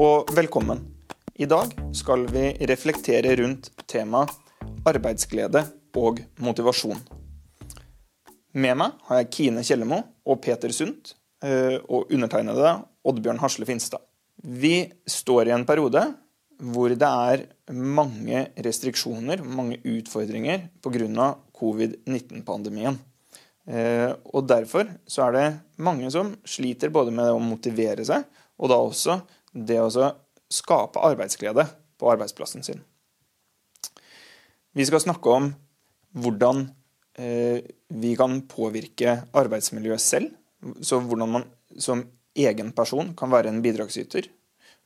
og velkommen. I dag skal vi reflektere rundt temaet arbeidsglede og motivasjon. Med meg har jeg Kine Kjellemo og Peter Sundt eh, og undertegnede Oddbjørn Hasle Finstad. Vi står i en periode hvor det er mange restriksjoner, mange utfordringer pga. covid-19-pandemien. Eh, og Derfor så er det mange som sliter både med å motivere seg, og da også det å skape arbeidsglede på arbeidsplassen sin. Vi skal snakke om hvordan eh, vi kan påvirke arbeidsmiljøet selv. Så hvordan man som egen person kan være en bidragsyter.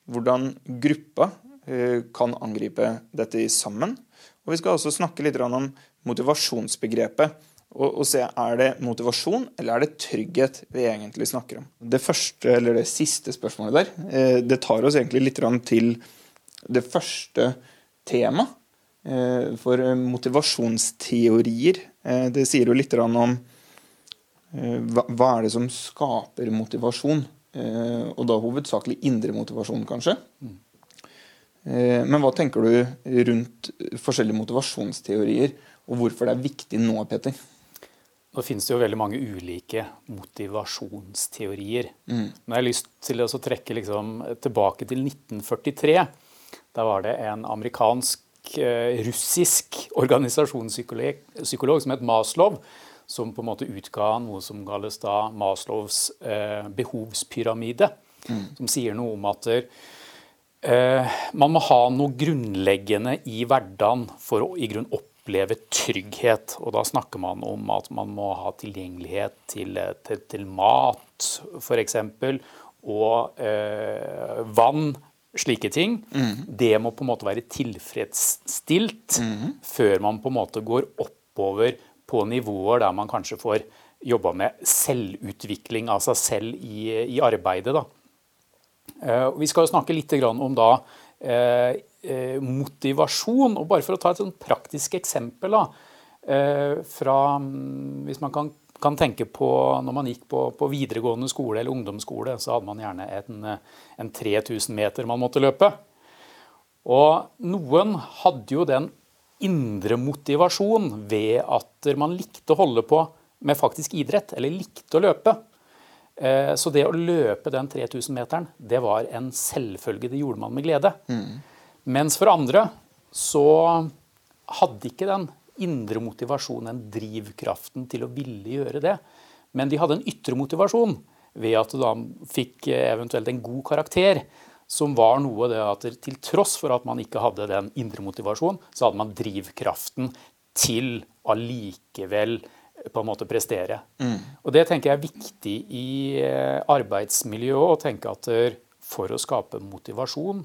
Hvordan gruppa eh, kan angripe dette sammen. Og vi skal også snakke litt om motivasjonsbegrepet. Og, og se er det motivasjon eller er det trygghet vi egentlig snakker om. Det første, eller det siste spørsmålet der, eh, det tar oss egentlig litt til det første temaet. Eh, for motivasjonsteorier, det sier jo litt om hva er det som skaper motivasjon. Eh, og da hovedsakelig indre motivasjon, kanskje. Mm. Men hva tenker du rundt forskjellige motivasjonsteorier, og hvorfor det er viktig nå, Peter? Nå finnes det jo veldig mange ulike motivasjonsteorier. Mm. Men jeg har lyst til å trekke liksom tilbake til 1943. Da var det en amerikansk-russisk eh, organisasjonspsykolog som het Maslow, som på en måte utga noe som kalles da Maslows eh, behovspyramide. Mm. Som sier noe om at eh, man må ha noe grunnleggende i hverdagen for å i grunn oppleve trygghet. Og da snakker man om at man må ha tilgjengelighet til, til, til mat, f.eks. Og eh, vann, slike ting. Mm. Det må på en måte være tilfredsstilt mm. før man på en måte går oppover på nivåer der man kanskje får jobba med selvutvikling av seg selv i, i arbeidet. Da. Eh, vi skal snakke litt om da, uh, motivasjon. og Bare for å ta et sånn praktisk eksempel da, fra, um, Hvis man kan, kan, tenke på når man gikk på, på, videregående skole eller ungdomsskole, så hadde man gjerne en, en 3000 meter man måtte løpe. Og noen hadde jo den indre motivasjon ved at man likte å holde på med faktisk idrett, eller likte å løpe. Eh, så det å løpe den 3000-meteren, det var en selvfølge. Det gjorde man med glede. Mm. Mens for andre så hadde ikke den indre motivasjonen, den drivkraften til å ville gjøre det. Men de hadde en ytre motivasjon ved at du da fikk eventuelt en god karakter som var noe det at til tross for at man ikke hadde den indre motivasjonen, så hadde man drivkraften til allikevel på en måte prestere. Mm. Og Det tenker jeg er viktig i eh, arbeidsmiljøet. å tenke at For å skape motivasjon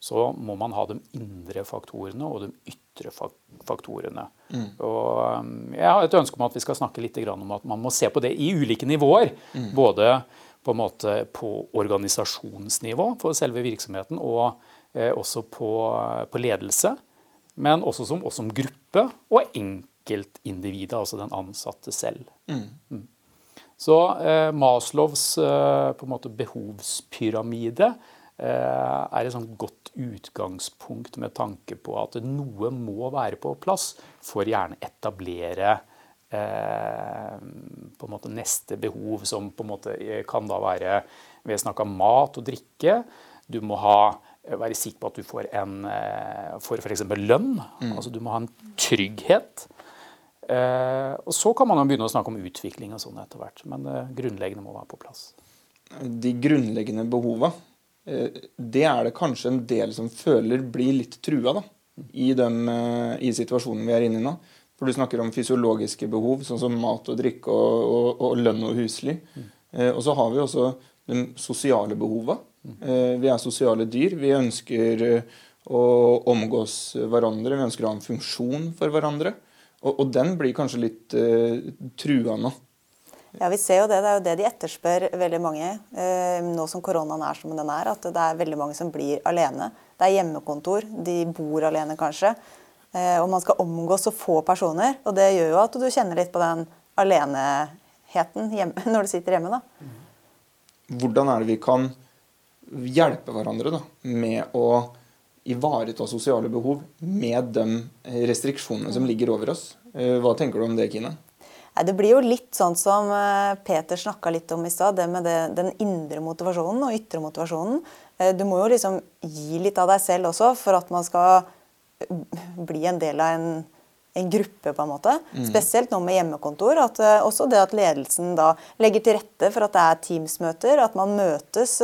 så må man ha de indre faktorene og de ytre faktorene. Mm. Og eh, Jeg har et ønske om at vi skal snakke litt om at man må se på det i ulike nivåer. Mm. Både på, måte på organisasjonsnivå for selve virksomheten, og eh, også på, på, ledelse. Men også som, også som gruppe og enkeltindividet, altså den ansatte selv. Mm. Mm. Så eh, Maslows eh, behovspyramide eh, er et sånt godt utgangspunkt med tanke på at noe må være på plass for gjerne etablere Eh, på en måte neste behov, som på en måte kan da være Vi har snakka mat og drikke. Du må ha, være sikker på at du får en eh, får f.eks. lønn. Mm. altså Du må ha en trygghet. Eh, og Så kan man jo begynne å snakke om utvikling og sånn etter hvert. Men det grunnleggende må være på plass. De grunnleggende behova, det er det kanskje en del som føler blir litt trua da, i, den, i situasjonen vi er inne i nå. For du snakker om fysiologiske behov, sånn som mat og drikke og, og, og lønn og husly. Mm. Eh, og så har vi også de sosiale behova. Eh, vi er sosiale dyr. Vi ønsker eh, å omgås hverandre. Vi ønsker å ha en funksjon for hverandre. Og, og den blir kanskje litt eh, trua nå. Ja, vi ser jo det. Det er jo det de etterspør veldig mange. Eh, nå som koronaen er som den er, at det er veldig mange som blir alene. Det er hjemmekontor. De bor alene kanskje. Eh, og man skal omgås så få personer. Og det gjør jo at du kjenner litt på den aleneheten hjemme, når du sitter hjemme. da. Hvordan er det vi kan hjelpe hverandre da, med å ivareta sosiale behov med de restriksjonene som ligger over oss. Eh, hva tenker du om det, Kine? Det blir jo litt sånn som eh, Peter snakka litt om i stad, det med det, den indre motivasjonen og ytre motivasjonen. Eh, du må jo liksom gi litt av deg selv også for at man skal bli en del av en, en gruppe, på en måte. Mm. Spesielt nå med hjemmekontor. At, også det at ledelsen da legger til rette for at det er Teams-møter, at man møtes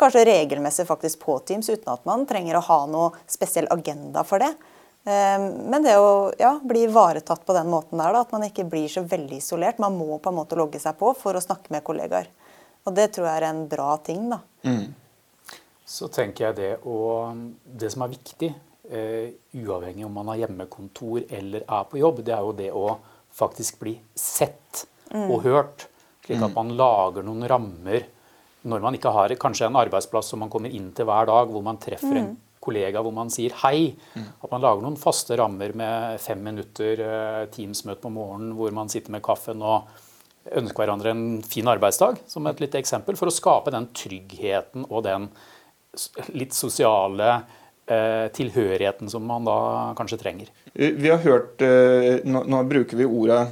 kanskje regelmessig faktisk på Teams uten at man trenger å ha noe spesiell agenda for det. Ehm, men det å ja, bli ivaretatt på den måten der, da, at man ikke blir så veldig isolert. Man må på en måte logge seg på for å snakke med kollegaer. Og det tror jeg er en bra ting. da. Mm. Så tenker jeg det, og det som er viktig, uh, uavhengig om man har hjemmekontor eller er på jobb, det er jo det å faktisk bli sett mm. og hørt. Slik at mm. man lager noen rammer når man ikke har kanskje en arbeidsplass som man kommer inn til hver dag, hvor man treffer en mm. Kollega hvor man sier hei. Mm. At man lager noen faste rammer med fem minutter uh, Teams-møte på morgenen hvor man sitter med kaffen og ønsker hverandre en fin arbeidsdag, som et lite eksempel, for å skape den tryggheten og den litt sosiale uh, tilhørigheten som man da kanskje trenger. Vi har hørt, uh, nå, nå bruker vi ordet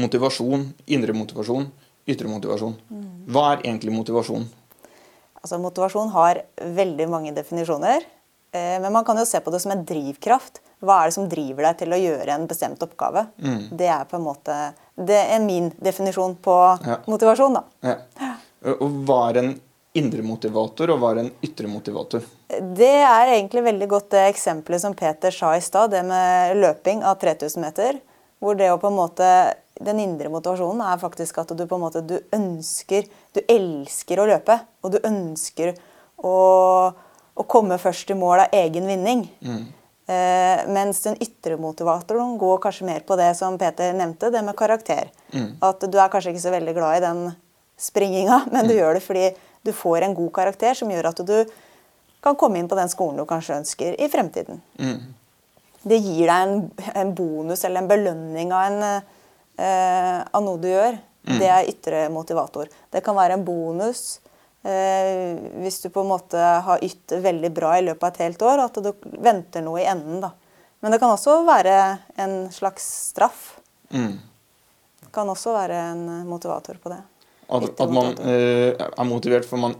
motivasjon, indre motivasjon ytre motivasjon. Hva er egentlig motivasjon? Altså, motivasjon har veldig mange definisjoner. Eh, men man kan jo se på det som en drivkraft. Hva er det som driver deg til å gjøre en bestemt oppgave? Mm. Det er på en måte, det er min definisjon på ja. motivasjon. da. Ja. Og er en indre motivator, og hva er en ytre motivator? Det er egentlig veldig godt det eksempelet som Peter sa i stad, det med løping av 3000 meter. Hvor det å på en måte den indre motivasjonen er faktisk at du på en måte du ønsker Du elsker å løpe, og du ønsker å, å komme først i mål av egen vinning. Mm. Eh, mens den ytre motivatoren går kanskje mer på det som Peter nevnte, det med karakter. Mm. At du er kanskje ikke så veldig glad i den springinga, men du mm. gjør det fordi du får en god karakter som gjør at du kan komme inn på den skolen du kanskje ønsker i fremtiden. Mm. Det gir deg en, en bonus eller en belønning av en eh, av noe du gjør, mm. det er ytre motivator. Det kan være en bonus eh, hvis du på en måte har ytt veldig bra i løpet av et helt år, at du venter noe i enden. da. Men det kan også være en slags straff. Mm. Det kan også være en motivator på det. At, at man eh, er motivert for man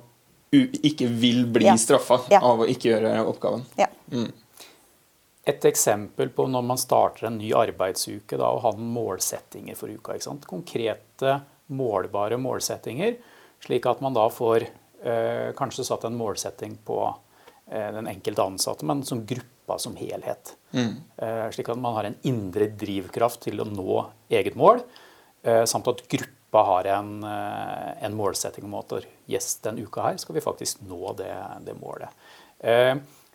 ikke vil bli ja. straffa ja. av å ikke gjøre oppgaven. Ja. Mm et eksempel på når man starter en ny arbeidsuke da, og har målsettinger for uka. Konkrete, målbare målsettinger, slik at man da får eh, kanskje satt en målsetting på eh, den enkelte ansatte, men som gruppa som helhet. Mm. Eh, slik at man har en indre drivkraft til å nå eget mål, eh, samt at gruppa har en, eh, en målsetting om at yes, den uka her skal vi faktisk nå det, det målet.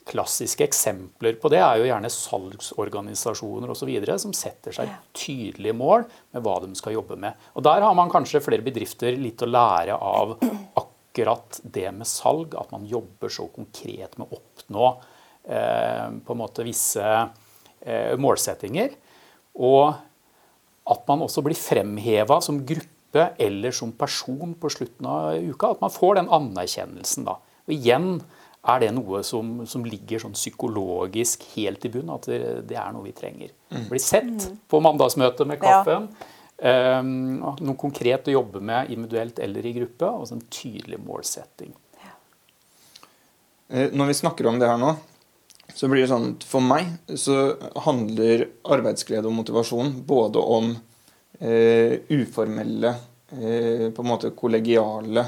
Klassiske eksempler på det er jo gjerne salgsorganisasjoner osv. som setter seg tydelige mål med hva de skal jobbe med. Og Der har man kanskje flere bedrifter litt å lære av akkurat det med salg. At man jobber så konkret med å oppnå eh, på en måte visse eh, målsettinger. Og at man også blir fremheva som gruppe eller som person på slutten av uka. At man får den anerkjennelsen. da. Og igjen er det noe som, som, ligger sånn psykologisk helt i bunn, at det, er noe vi trenger. Mm. Bli sett mm. på mandagsmøtet med kaffen. Ja. Um, noe konkret å jobbe med individuelt eller i gruppe, og en tydelig målsetting. Ja. Eh, når vi snakker om det her nå, så blir det sånn at for meg så handler arbeidsglede og motivasjon både om eh, uformelle, eh, på en måte kollegiale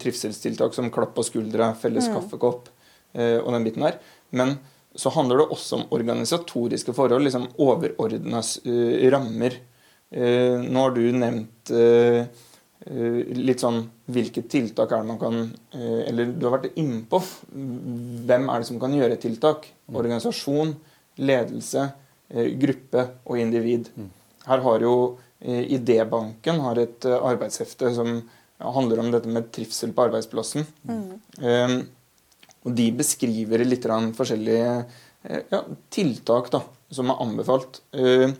trivselstiltak som klapp på skuldra, felles mm. kaffekopp eh, og den biten der. Men så handler det også om organisatoriske forhold, liksom overordna uh, rammer. Uh, nå har du nevnt uh, litt sånn hvilke tiltak er det man kan Eller du har vært innpå hvem er det som kan gjøre tiltak. Mm. Organisasjon, ledelse, gruppe og individ. Mm. Her har jo Idébanken har et arbeidshefte som handler om dette med trivsel på arbeidsplassen. Mm. Um, og de beskriver litt forskjellige uh, ja, tiltak da, som er anbefalt. Uh,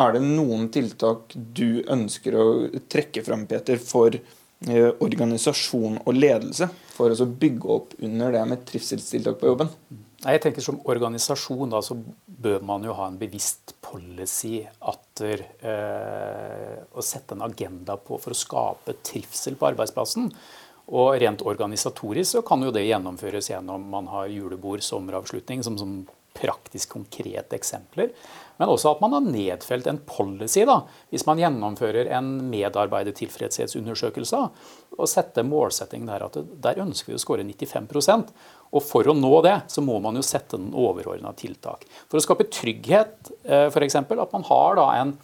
er det noen tiltak du ønsker å trekke fram, Peter, for eh, organisasjon og ledelse for å bygge opp under det med trivselstiltak på jobben? Jeg tenker Som organisasjon da, så bør man jo ha en bevisst policy atter eh, å sette en agenda på for å skape trivsel på arbeidsplassen. Og Rent organisatorisk så kan jo det gjennomføres gjennom man har julebord, sommeravslutning som, som praktisk konkrete eksempler. Men også at man har nedfelt en policy. da, Hvis man gjennomfører en medarbeidertilfredshetsundersøkelse og setter målsetting der at der ønsker vi å skåre 95 Og for å nå det, så må man jo sette den overordna tiltak. For å skape trygghet, eh, f.eks. at man har da en,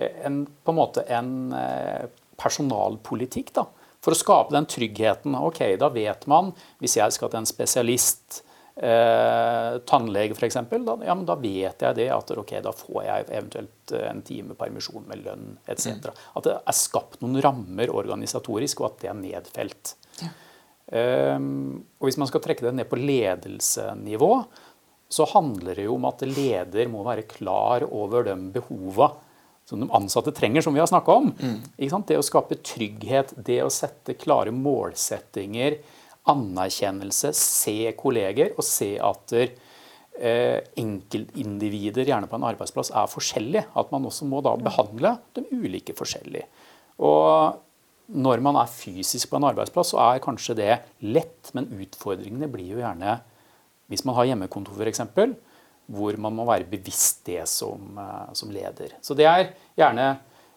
en, på en måte en eh, personalpolitikk. da, For å skape den tryggheten. Ok, da vet man, hvis jeg skal til en spesialist eh, tannlege f.eks., da, ja, da vet jeg det at ok, da får jeg eventuelt eh, en time permisjon med lønn etc. Mm. At det er skapt noen rammer organisatorisk, og at det er nedfelt. Ja. Um, og Hvis man skal trekke det ned på ledelsenivå, så handler det jo om at leder må være klar over de behova som de ansatte trenger, som vi har snakka om. Mm. Det å skape trygghet, det å sette klare målsettinger, anerkjennelse, se kolleger og se at eh, enkeltindivider gjerne på en arbeidsplass er forskjellige. At man også må da behandle de ulike forskjellig. Og når man er fysisk på en arbeidsplass, så er kanskje det lett, men utfordringene blir jo gjerne hvis man har hjemmekontor f.eks., hvor man må være bevisst det som, eh, som leder. Så det er gjerne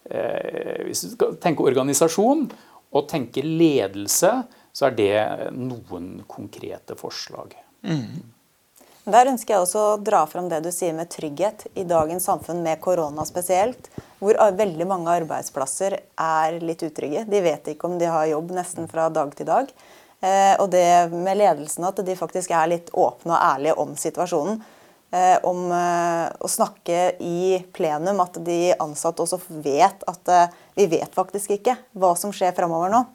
eh, Hvis du skal tenke organisasjon og tenke ledelse, så er det noen konkrete forslag. Mm. Der ønsker jeg også å dra fram det du sier med trygghet i dagens samfunn, med korona spesielt. Hvor veldig mange arbeidsplasser er litt utrygge. De vet ikke om de har jobb nesten fra dag til dag. Eh, og det med ledelsen, at de faktisk er litt åpne og ærlige om situasjonen. Eh, om eh, å snakke i plenum, at de ansatte også vet at vi vet faktisk ikke hva som skjer framover nå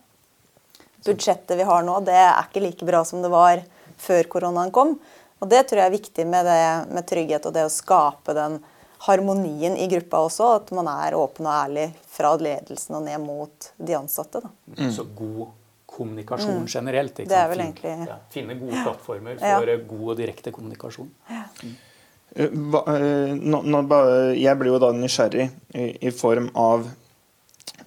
budsjettet vi har nå, det er ikke like bra som det var før koronaen kom. Og Det tror jeg er viktig med, det, med trygghet og det å skape den harmonien i gruppa også. At man er åpen og ærlig fra ledelsen og ned mot de ansatte. Mm. Så god kommunikasjon mm. generelt. Det er vel egentlig... Ja, finne gode plattformer for ja. god og direkte kommunikasjon. Ja. Mm. Jeg blir jo da nysgjerrig i form av Eh,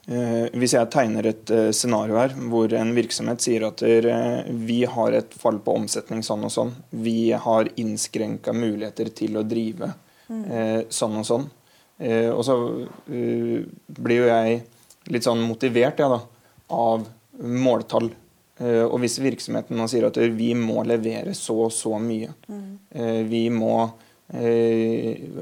hvis jeg tegner et eh, scenario her hvor en virksomhet sier at eh, vi har et fall på omsetning sånn og sånn, vi har innskrenka muligheter til å drive mm. sånn og sånn, og så blir jo jeg litt sånn motivert ja, da, av måltall. Og hvis virksomheten nå sier at vi må levere så og så mye, mm. vi må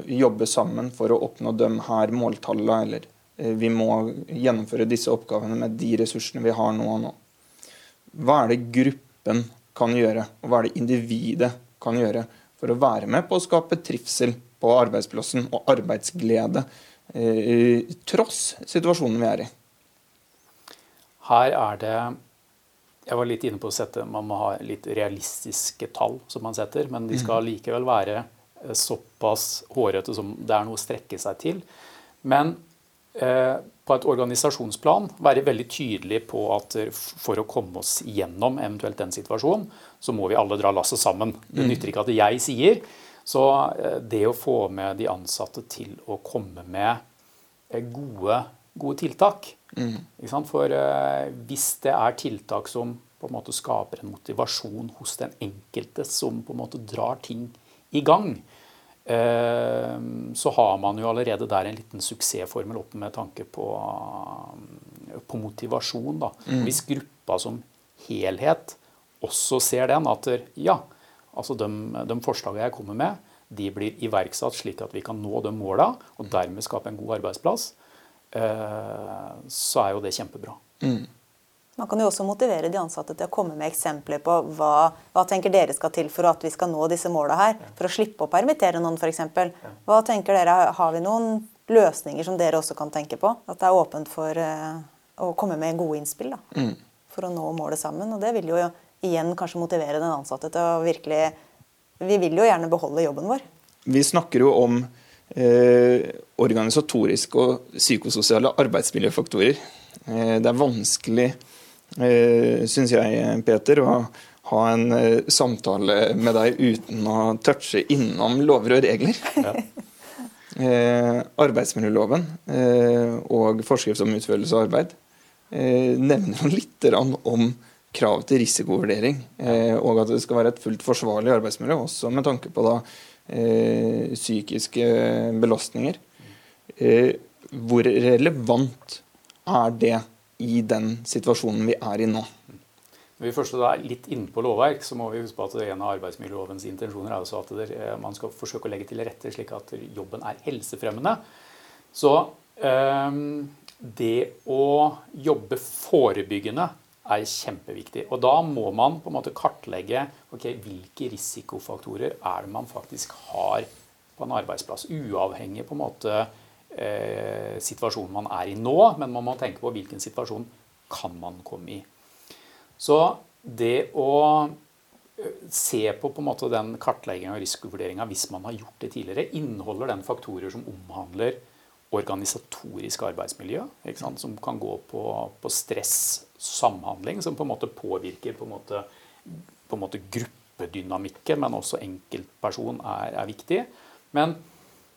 jobbe sammen for å oppnå de her måltallene, eller Eh, vi må gjennomføre disse oppgavene med de ressursene vi har nå og nå. Hva er det gruppen kan gjøre, og hva er det individet kan gjøre for å være med på å skape trivsel på arbeidsplassen og arbeidsglede, eh, tross situasjonen vi er i? Her er det Jeg var litt inne på å sette Man må ha litt realistiske tall som man setter, men de skal mhm. likevel være eh, såpass hårete som det er noe å strekke seg til. Men Eh, på et organisasjonsplan være veldig tydelig på at for å komme oss gjennom eventuelt den situasjonen, så må vi alle dra lasset sammen. Det mm. nytter ikke at jeg sier. Så eh, det å få med de ansatte til å komme med eh, gode, gode tiltak mm. For hvis det er tiltak som på en måte skaper en motivasjon hos den enkelte, som på en måte drar ting i gang, Eh, så har man jo allerede der en liten suksessformel opp med tanke på, på motivasjon. Da. Mm. Hvis gruppa som helhet også ser den, at ja, altså de, de forslagene jeg kommer med, de blir iverksatt slik at vi kan nå de måla, og dermed skape en god arbeidsplass, eh, så er jo det kjempebra. Mm. Man kan jo også motivere de ansatte til å komme med eksempler på hva, hva tenker dere skal til for at vi skal nå disse måla her. For å slippe å permittere noen, f.eks. Hva tenker dere, Har vi noen løsninger som dere også kan tenke på? At det er åpent for uh, å komme med gode innspill da, mm. for å nå målet sammen. Og det vil jo igjen kanskje motivere den ansatte til å virkelig Vi vil jo gjerne beholde jobben vår. Vi snakker jo om eh, organisatoriske og psykososiale arbeidsmiljøfaktorer. Eh, det er vanskelig syns jeg, Peter, å ha en uh, samtale med deg uten å touche innom lover og regler. Ja. uh, arbeidsmiljøloven og forskrift om utførelse av arbeid nevner jo litt om krav til risikovurdering, og at det skal være et fullt forsvarlig arbeidsmiljø, også med tanke på da, psykiske belastninger. hvor relevant er det i den situasjonen vi er i nå? Når vi først er litt inne på lovverk, så må vi huske på at en av arbeidsmiljølovens intensjoner er også at eh, man skal forsøke å legge til rette slik at jobben er helsefremmende. Så um, det å jobbe forebyggende er kjempeviktig. Og da må man på en måte kartlegge okay, hvilke risikofaktorer er det man faktisk har på en arbeidsplass. Uavhengig på en måte eh, situasjonen man er i nå, men man må tenke på hvilken situasjon kan man komme i. Så det å eh, se på, på en måte den kartlegginga og risikovurderinga hvis man har gjort det tidligere, inneholder den faktorer som omhandler organisatorisk arbeidsmiljø. Som kan gå på, på, stress, samhandling, som på en måte påvirker på en måte, på en måte gruppedynamikken, men også enkeltperson er, er viktig. Men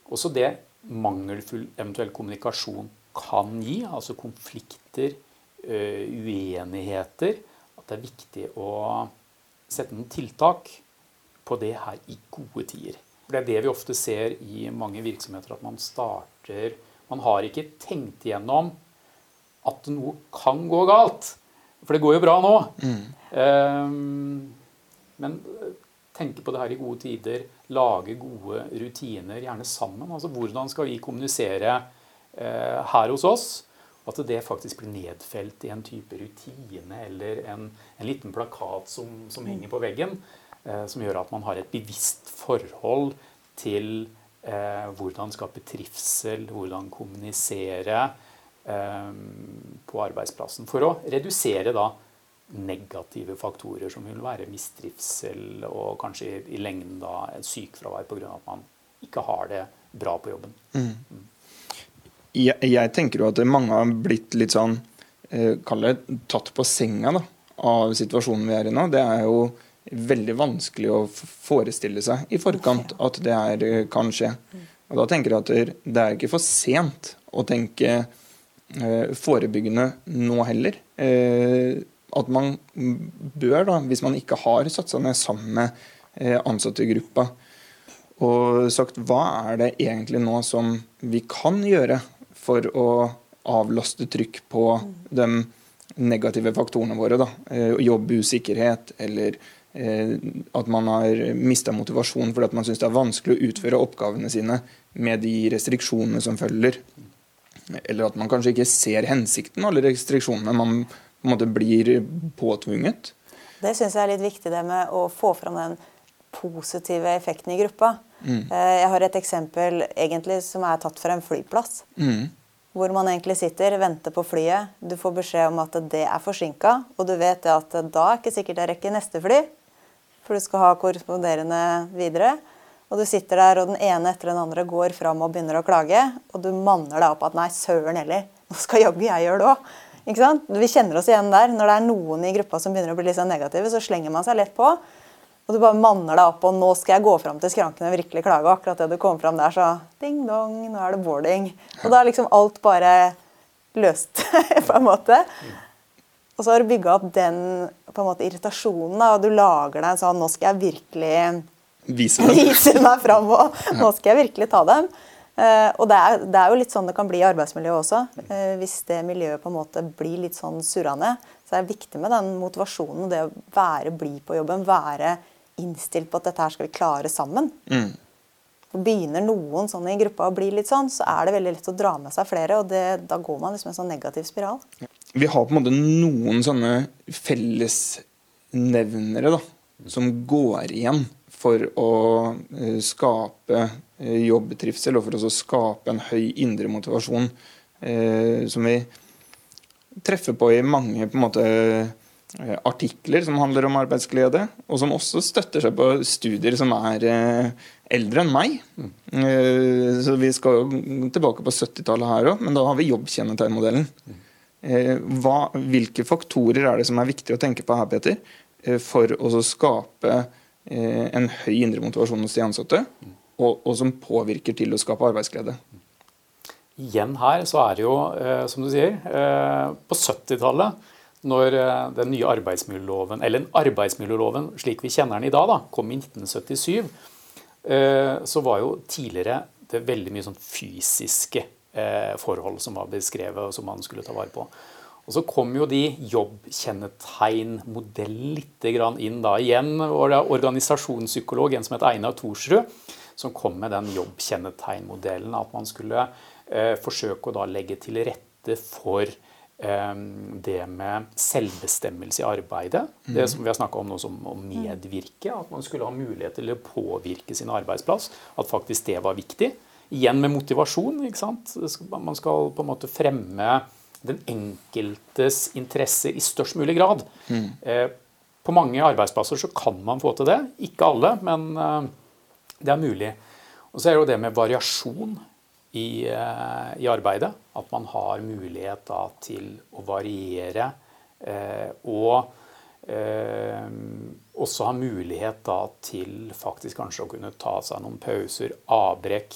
også det mangelfull eventuell kommunikasjon kan gi, altså konflikter, uenigheter, at det er viktig å sette noen tiltak på det her i gode tider. Det er det vi ofte ser i mange virksomheter, at man starter Man har ikke tenkt igjennom at noe kan gå galt. For det går jo bra nå. Mm. Um, men tenke på det her i gode tider, lage gode rutiner, gjerne sammen. Altså Hvordan skal vi kommunisere eh, her hos oss? At det faktisk blir nedfelt i en type rutine eller en, en liten plakat som, som, henger på veggen, eh, som gjør at man har et bevisst forhold til eh, hvordan skape trivsel, hvordan kommunisere eh, på arbeidsplassen. For å redusere da negative faktorer som vil være mistrivsel og kanskje i, i lengden da sykefravær pga. at man ikke har det bra på jobben. Mm. Mm jeg, jeg, tenker jo at mange har blitt litt sånn eh, Kall det tatt på senga da, av situasjonen vi er i nå. Det er jo veldig vanskelig å forestille seg i forkant at det her eh, kan skje. Og Da tenker jeg at det er ikke for sent å tenke eh, forebyggende nå heller. Eh, at man bør, da, hvis man ikke har satt seg ned sammen med ansattegruppa, ansatte i gruppa, og sagt hva er det egentlig nå som vi kan gjøre for å avlaste trykk på de negative faktorene våre. Da. Eh, Jobbusikkerhet eller eh, at man har mista motivasjon fordi at man syns det er vanskelig å utføre oppgavene sine med de restriksjonene som følger. Eller at man kanskje ikke ser hensikten av alle restriksjonene man på en måte blir påtvunget. Det syns jeg er litt viktig, det med å få fram den positive effekten i gruppa. Mm. Eh, jeg har et eksempel egentlig som er tatt fra en flyplass. Mm. Hvor man egentlig sitter, venter på flyet. Du får beskjed om at det er forsinka, og du vet at da er ikke sikkert jeg rekker neste fly. For du skal ha korresponderende videre. Og du sitter der, og den ene etter den andre går fram og begynner å klage. Og du manner deg opp at nei, søren heller, nå skal jaggu jeg gjøre det òg. Vi kjenner oss igjen der. Når det er noen i gruppa som begynner å bli litt sånn negative, så slenger man seg lett på. Og du bare manner deg opp, og nå skal jeg gå fram til skranken og virkelig klage. Og akkurat det du kom fram der, så ding dong, nå er det boarding. Og da er liksom alt bare løst, på en måte. Og så har du bygga opp den på en måte irritasjonen, og du lager deg en sånn Nå skal jeg virkelig vise, vise meg fram, og nå skal jeg virkelig ta dem. Uh, og det er, det er, jo litt sånn det kan bli i arbeidsmiljøet også. Uh, hvis det miljøet på en måte blir litt sånn surrende, så er det viktig med den motivasjonen, det å være blid på jobben, være innstilt på at dette her skal vi klare sammen. Mm. Begynner noen sånn i gruppa å bli litt sånn, så er det veldig lett å dra med seg flere. og det, Da går man liksom en sånn negativ spiral. Vi har på en måte noen sånne fellesnevnere da, som går igjen for å uh, skape uh, jobbtrivsel og for å skape en høy indre motivasjon, uh, som vi treffer på i mange på måte Eh, artikler som handler om arbeidsglede, og som også støtter seg på studier som er eh, eldre enn meg. Mm. Så Vi skal jo tilbake på 70-tallet her òg, men da har vi jobbkjennetegnmodellen. Mm. Hva, hvilke faktorer er det som er viktig å tenke på her, Peter, for å skape en høy indre motivasjon hos de ansatte, og, og som påvirker til å skape arbeidsglede? Igjen her så er det jo, som du sier, på 70-tallet når den nye arbeidsmiljøloven, eller arbeidsmiljøloven slik vi kjenner den i dag, da, kom i 1977, så var jo tidligere det veldig mye sånn fysiske eh, forhold som var beskrevet, og som man skulle ta vare på. Og Så kom jo de jobbkjennetegnmodell litt inn da. Igjen var det organisasjonspsykolog, en som het Einar Thorsrud, som kom med den jobbkjennetegnmodellen. At man skulle eh, forsøke å da legge til rette for eh, det med selvbestemmelse i arbeidet. Mm. Det som vi har snakka om nå som å medvirke. At man skulle ha mulighet til å påvirke sin arbeidsplass. At faktisk det var viktig. Igjen med motivasjon. ikke sant? Man skal på en måte fremme den enkeltes interesse i størst mulig grad. Mm. På mange arbeidsplasser så kan man få til det. Ikke alle, men eh, det er mulig. Og så er det jo det med variasjon i, eh, i arbeidet. At man har mulighet da, til å variere. og også ha mulighet da, til faktisk kanskje å kunne ta seg noen pauser, avbrekk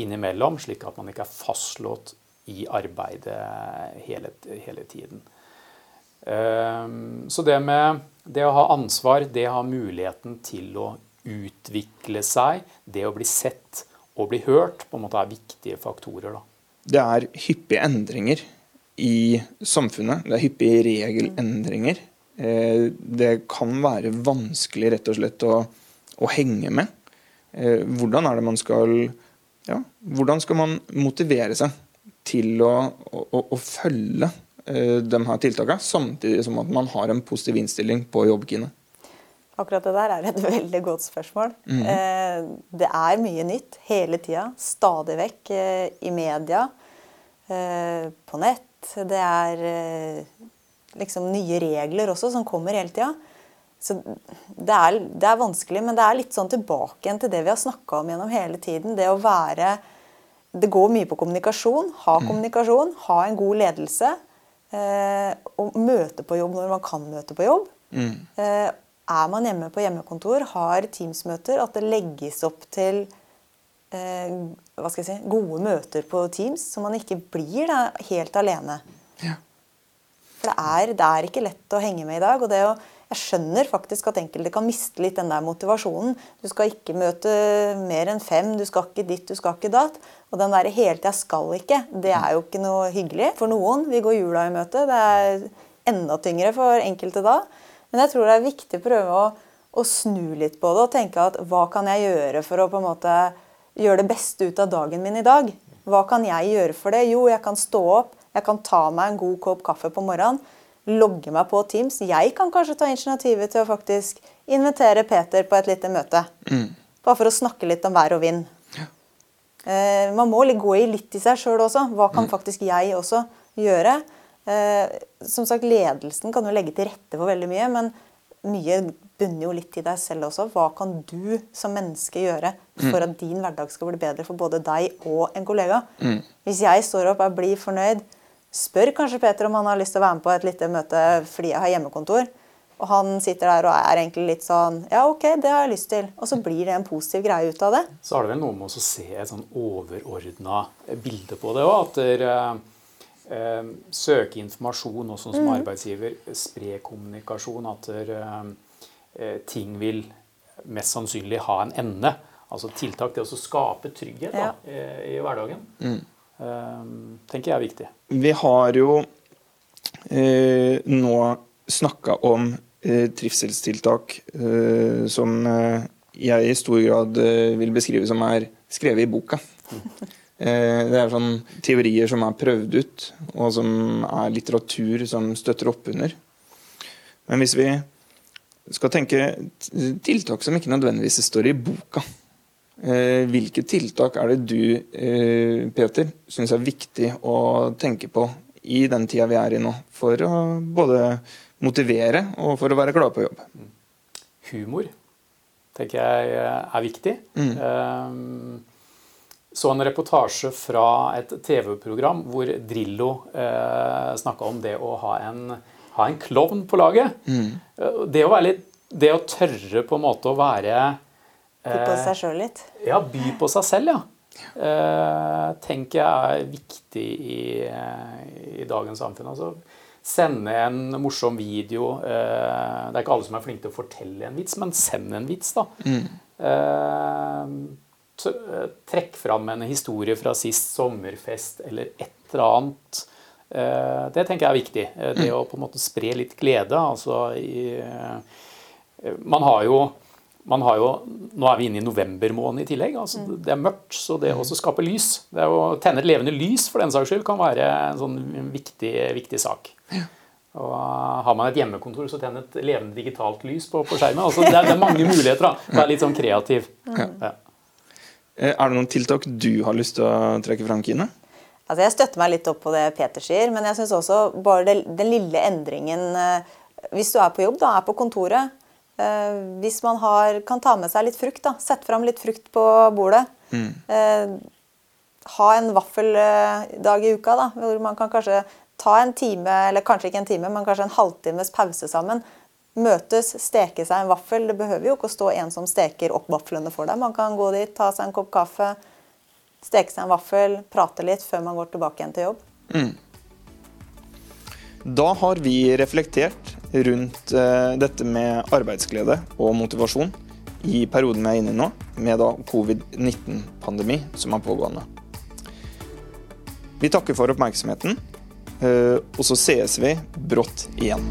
innimellom, slik at man ikke er fastlåst i arbeidet hele, hele tiden. Ehm, så det med det å ha ansvar, det å ha muligheten til å utvikle seg, det å bli sett og bli hørt, på en måte er viktige faktorer. Da. Det er hyppige endringer i samfunnet. Det er hyppige regelendringer. Eh, det kan være vanskelig rett og slett å, å henge med. Eh, hvordan er det man skal ja, hvordan skal man motivere seg til å, å, å følge uh, de her tiltakene, samtidig som at man har en positiv innstilling på jobbkine? Akkurat det der er et veldig godt spørsmål. Mm -hmm. det er mye nytt hele tida. Stadig vekk eh, i media, på nett. Det er liksom nye regler også som kommer hele tida. Så det er, det er, vanskelig, men det er litt sånn tilbake igjen til det vi har snakka om gjennom hele tiden. Det å være Det går mye på kommunikasjon. Ha mm. kommunikasjon. Ha en god ledelse. Eh, og møte på jobb når man kan møte på jobb. Mm. Eh, er man hjemme på hjemmekontor, har Teams-møter, at det legges opp til eh, hva skal jeg si, gode møter på Teams, så man ikke blir da, helt alene. Ja. For det er, det er ikke lett å henge med i dag. og det å jeg skjønner faktisk at enkelte kan miste litt den der motivasjonen. Du skal ikke møte mer enn fem, du skal ikke ditt, du skal ikke datt. Og den der hele tida 'skal ikke', det er jo ikke noe hyggelig for noen. Vi går jula i møte. Det er enda tyngre for enkelte da. Men jeg tror det er viktig å prøve å, å snu litt på det og tenke at hva kan jeg gjøre for å på en måte gjøre det beste ut av dagen min i dag? Hva kan jeg gjøre for det? Jo, jeg kan stå opp, jeg kan ta meg en god kopp kaffe på morgenen logge meg på Teams. Jeg kan kanskje ta initiativet til å faktisk invitere Peter på et lite møte. Mm. Bare for å snakke litt om vær og vind. Ja. Eh, man må gå i litt i seg sjøl også. Hva kan mm. faktisk jeg også gjøre? Eh, som sagt, Ledelsen kan jo legge til rette for veldig mye, men mye bunner jo litt i deg selv også. Hva kan du som menneske gjøre for mm. at din hverdag skal bli bedre for både deg og en kollega? Mm. Hvis jeg står opp og blir fornøyd, spør kanskje Peter om han har lyst til å være med på et lite møte fordi jeg har hjemmekontor. Og han sitter der og er egentlig litt sånn Ja, OK, det har jeg lyst til. Og så blir det en positiv greie ut av det. Så er det vel noe med å se et sånn overordna bilde på det òg. At dere eh, søker informasjon også som mm. arbeidsgiver. Spre kommunikasjon. At dere, eh, ting vil mest sannsynlig ha en ende. Altså tiltak til å skape trygghet da, ja. i, i, hverdagen. Mm. Ehm, tenker jeg er viktig. Vi har jo eh, nå snakka om eh, trivselstiltak eh, som eh, jeg i stor grad eh, vil beskrive som er skrevet i boka. Eh, det er sånn teorier som er prøvd ut, og som er litteratur som støtter opp under. Men hvis vi skal tenke tiltak som ikke nødvendigvis står i boka, Eh, hvilke tiltak er det du, eh, Peter, syns er viktig å tenke på i den tida vi er i nå, for å både motivere og for å være glad på jobb? Humor tenker jeg er viktig. Mm. så en reportasje fra et TV-program hvor Drillo eh, snakka om det å ha en, ha en klovn på laget. Mm. Det å være litt Det å tørre på en måte å være By på seg sjøl litt? Ja, by på seg selv, ja. Eh, tenker jeg er viktig i, i dagens samfunn. Altså, sende en morsom video. Eh, det er ikke alle som er flinke til å fortelle en vits, men send en vits, da. Mm. Eh, Eh, trekk fram en historie fra sist sommerfest eller et eller annet. Eh, det tenker jeg er viktig. Eh, det mm. å på en måte spre litt glede. Altså i, man har jo man har jo, Nå er vi inne i november måned i tillegg. altså mm. Det er mørkt, så det å skape lys, det å tenne et levende lys for den saks skyld, kan være en sånn viktig, viktig sak. Og Har man et hjemmekontor, så tenn et levende digitalt lys på, på skjermen. altså det er, det er, mange muligheter. da, Vær litt sånn kreativ. Ja. Eh, er det noen tiltak du har lyst til å trekke fram, Kine? Altså jeg støtter meg litt opp på det Peter sier, men jeg syns også bare det, den lille endringen eh, Hvis du er på jobb, da, er på kontoret eh, Hvis man har, kan ta med seg litt frukt, da, sette fram litt frukt på bordet. Mm. Ha en vaffeldag i uka da, hvor man kan kanskje ta en time, eller kanskje ikke en time, men kanskje en halvtimes pause sammen møtes, steke seg en vaffel. Det behøver jo ikke å stå en som steker opp vaflene for deg. Man kan gå dit, ta seg en kopp kaffe, steke seg en vaffel, prate litt før man går tilbake igjen til jobb. Mm. Da har vi reflektert rundt uh, dette med arbeidsglede og motivasjon i perioden vi er inne i nå, med covid-19-pandemi som er pågående. Vi takker for oppmerksomheten, uh, og så sees vi brått igjen.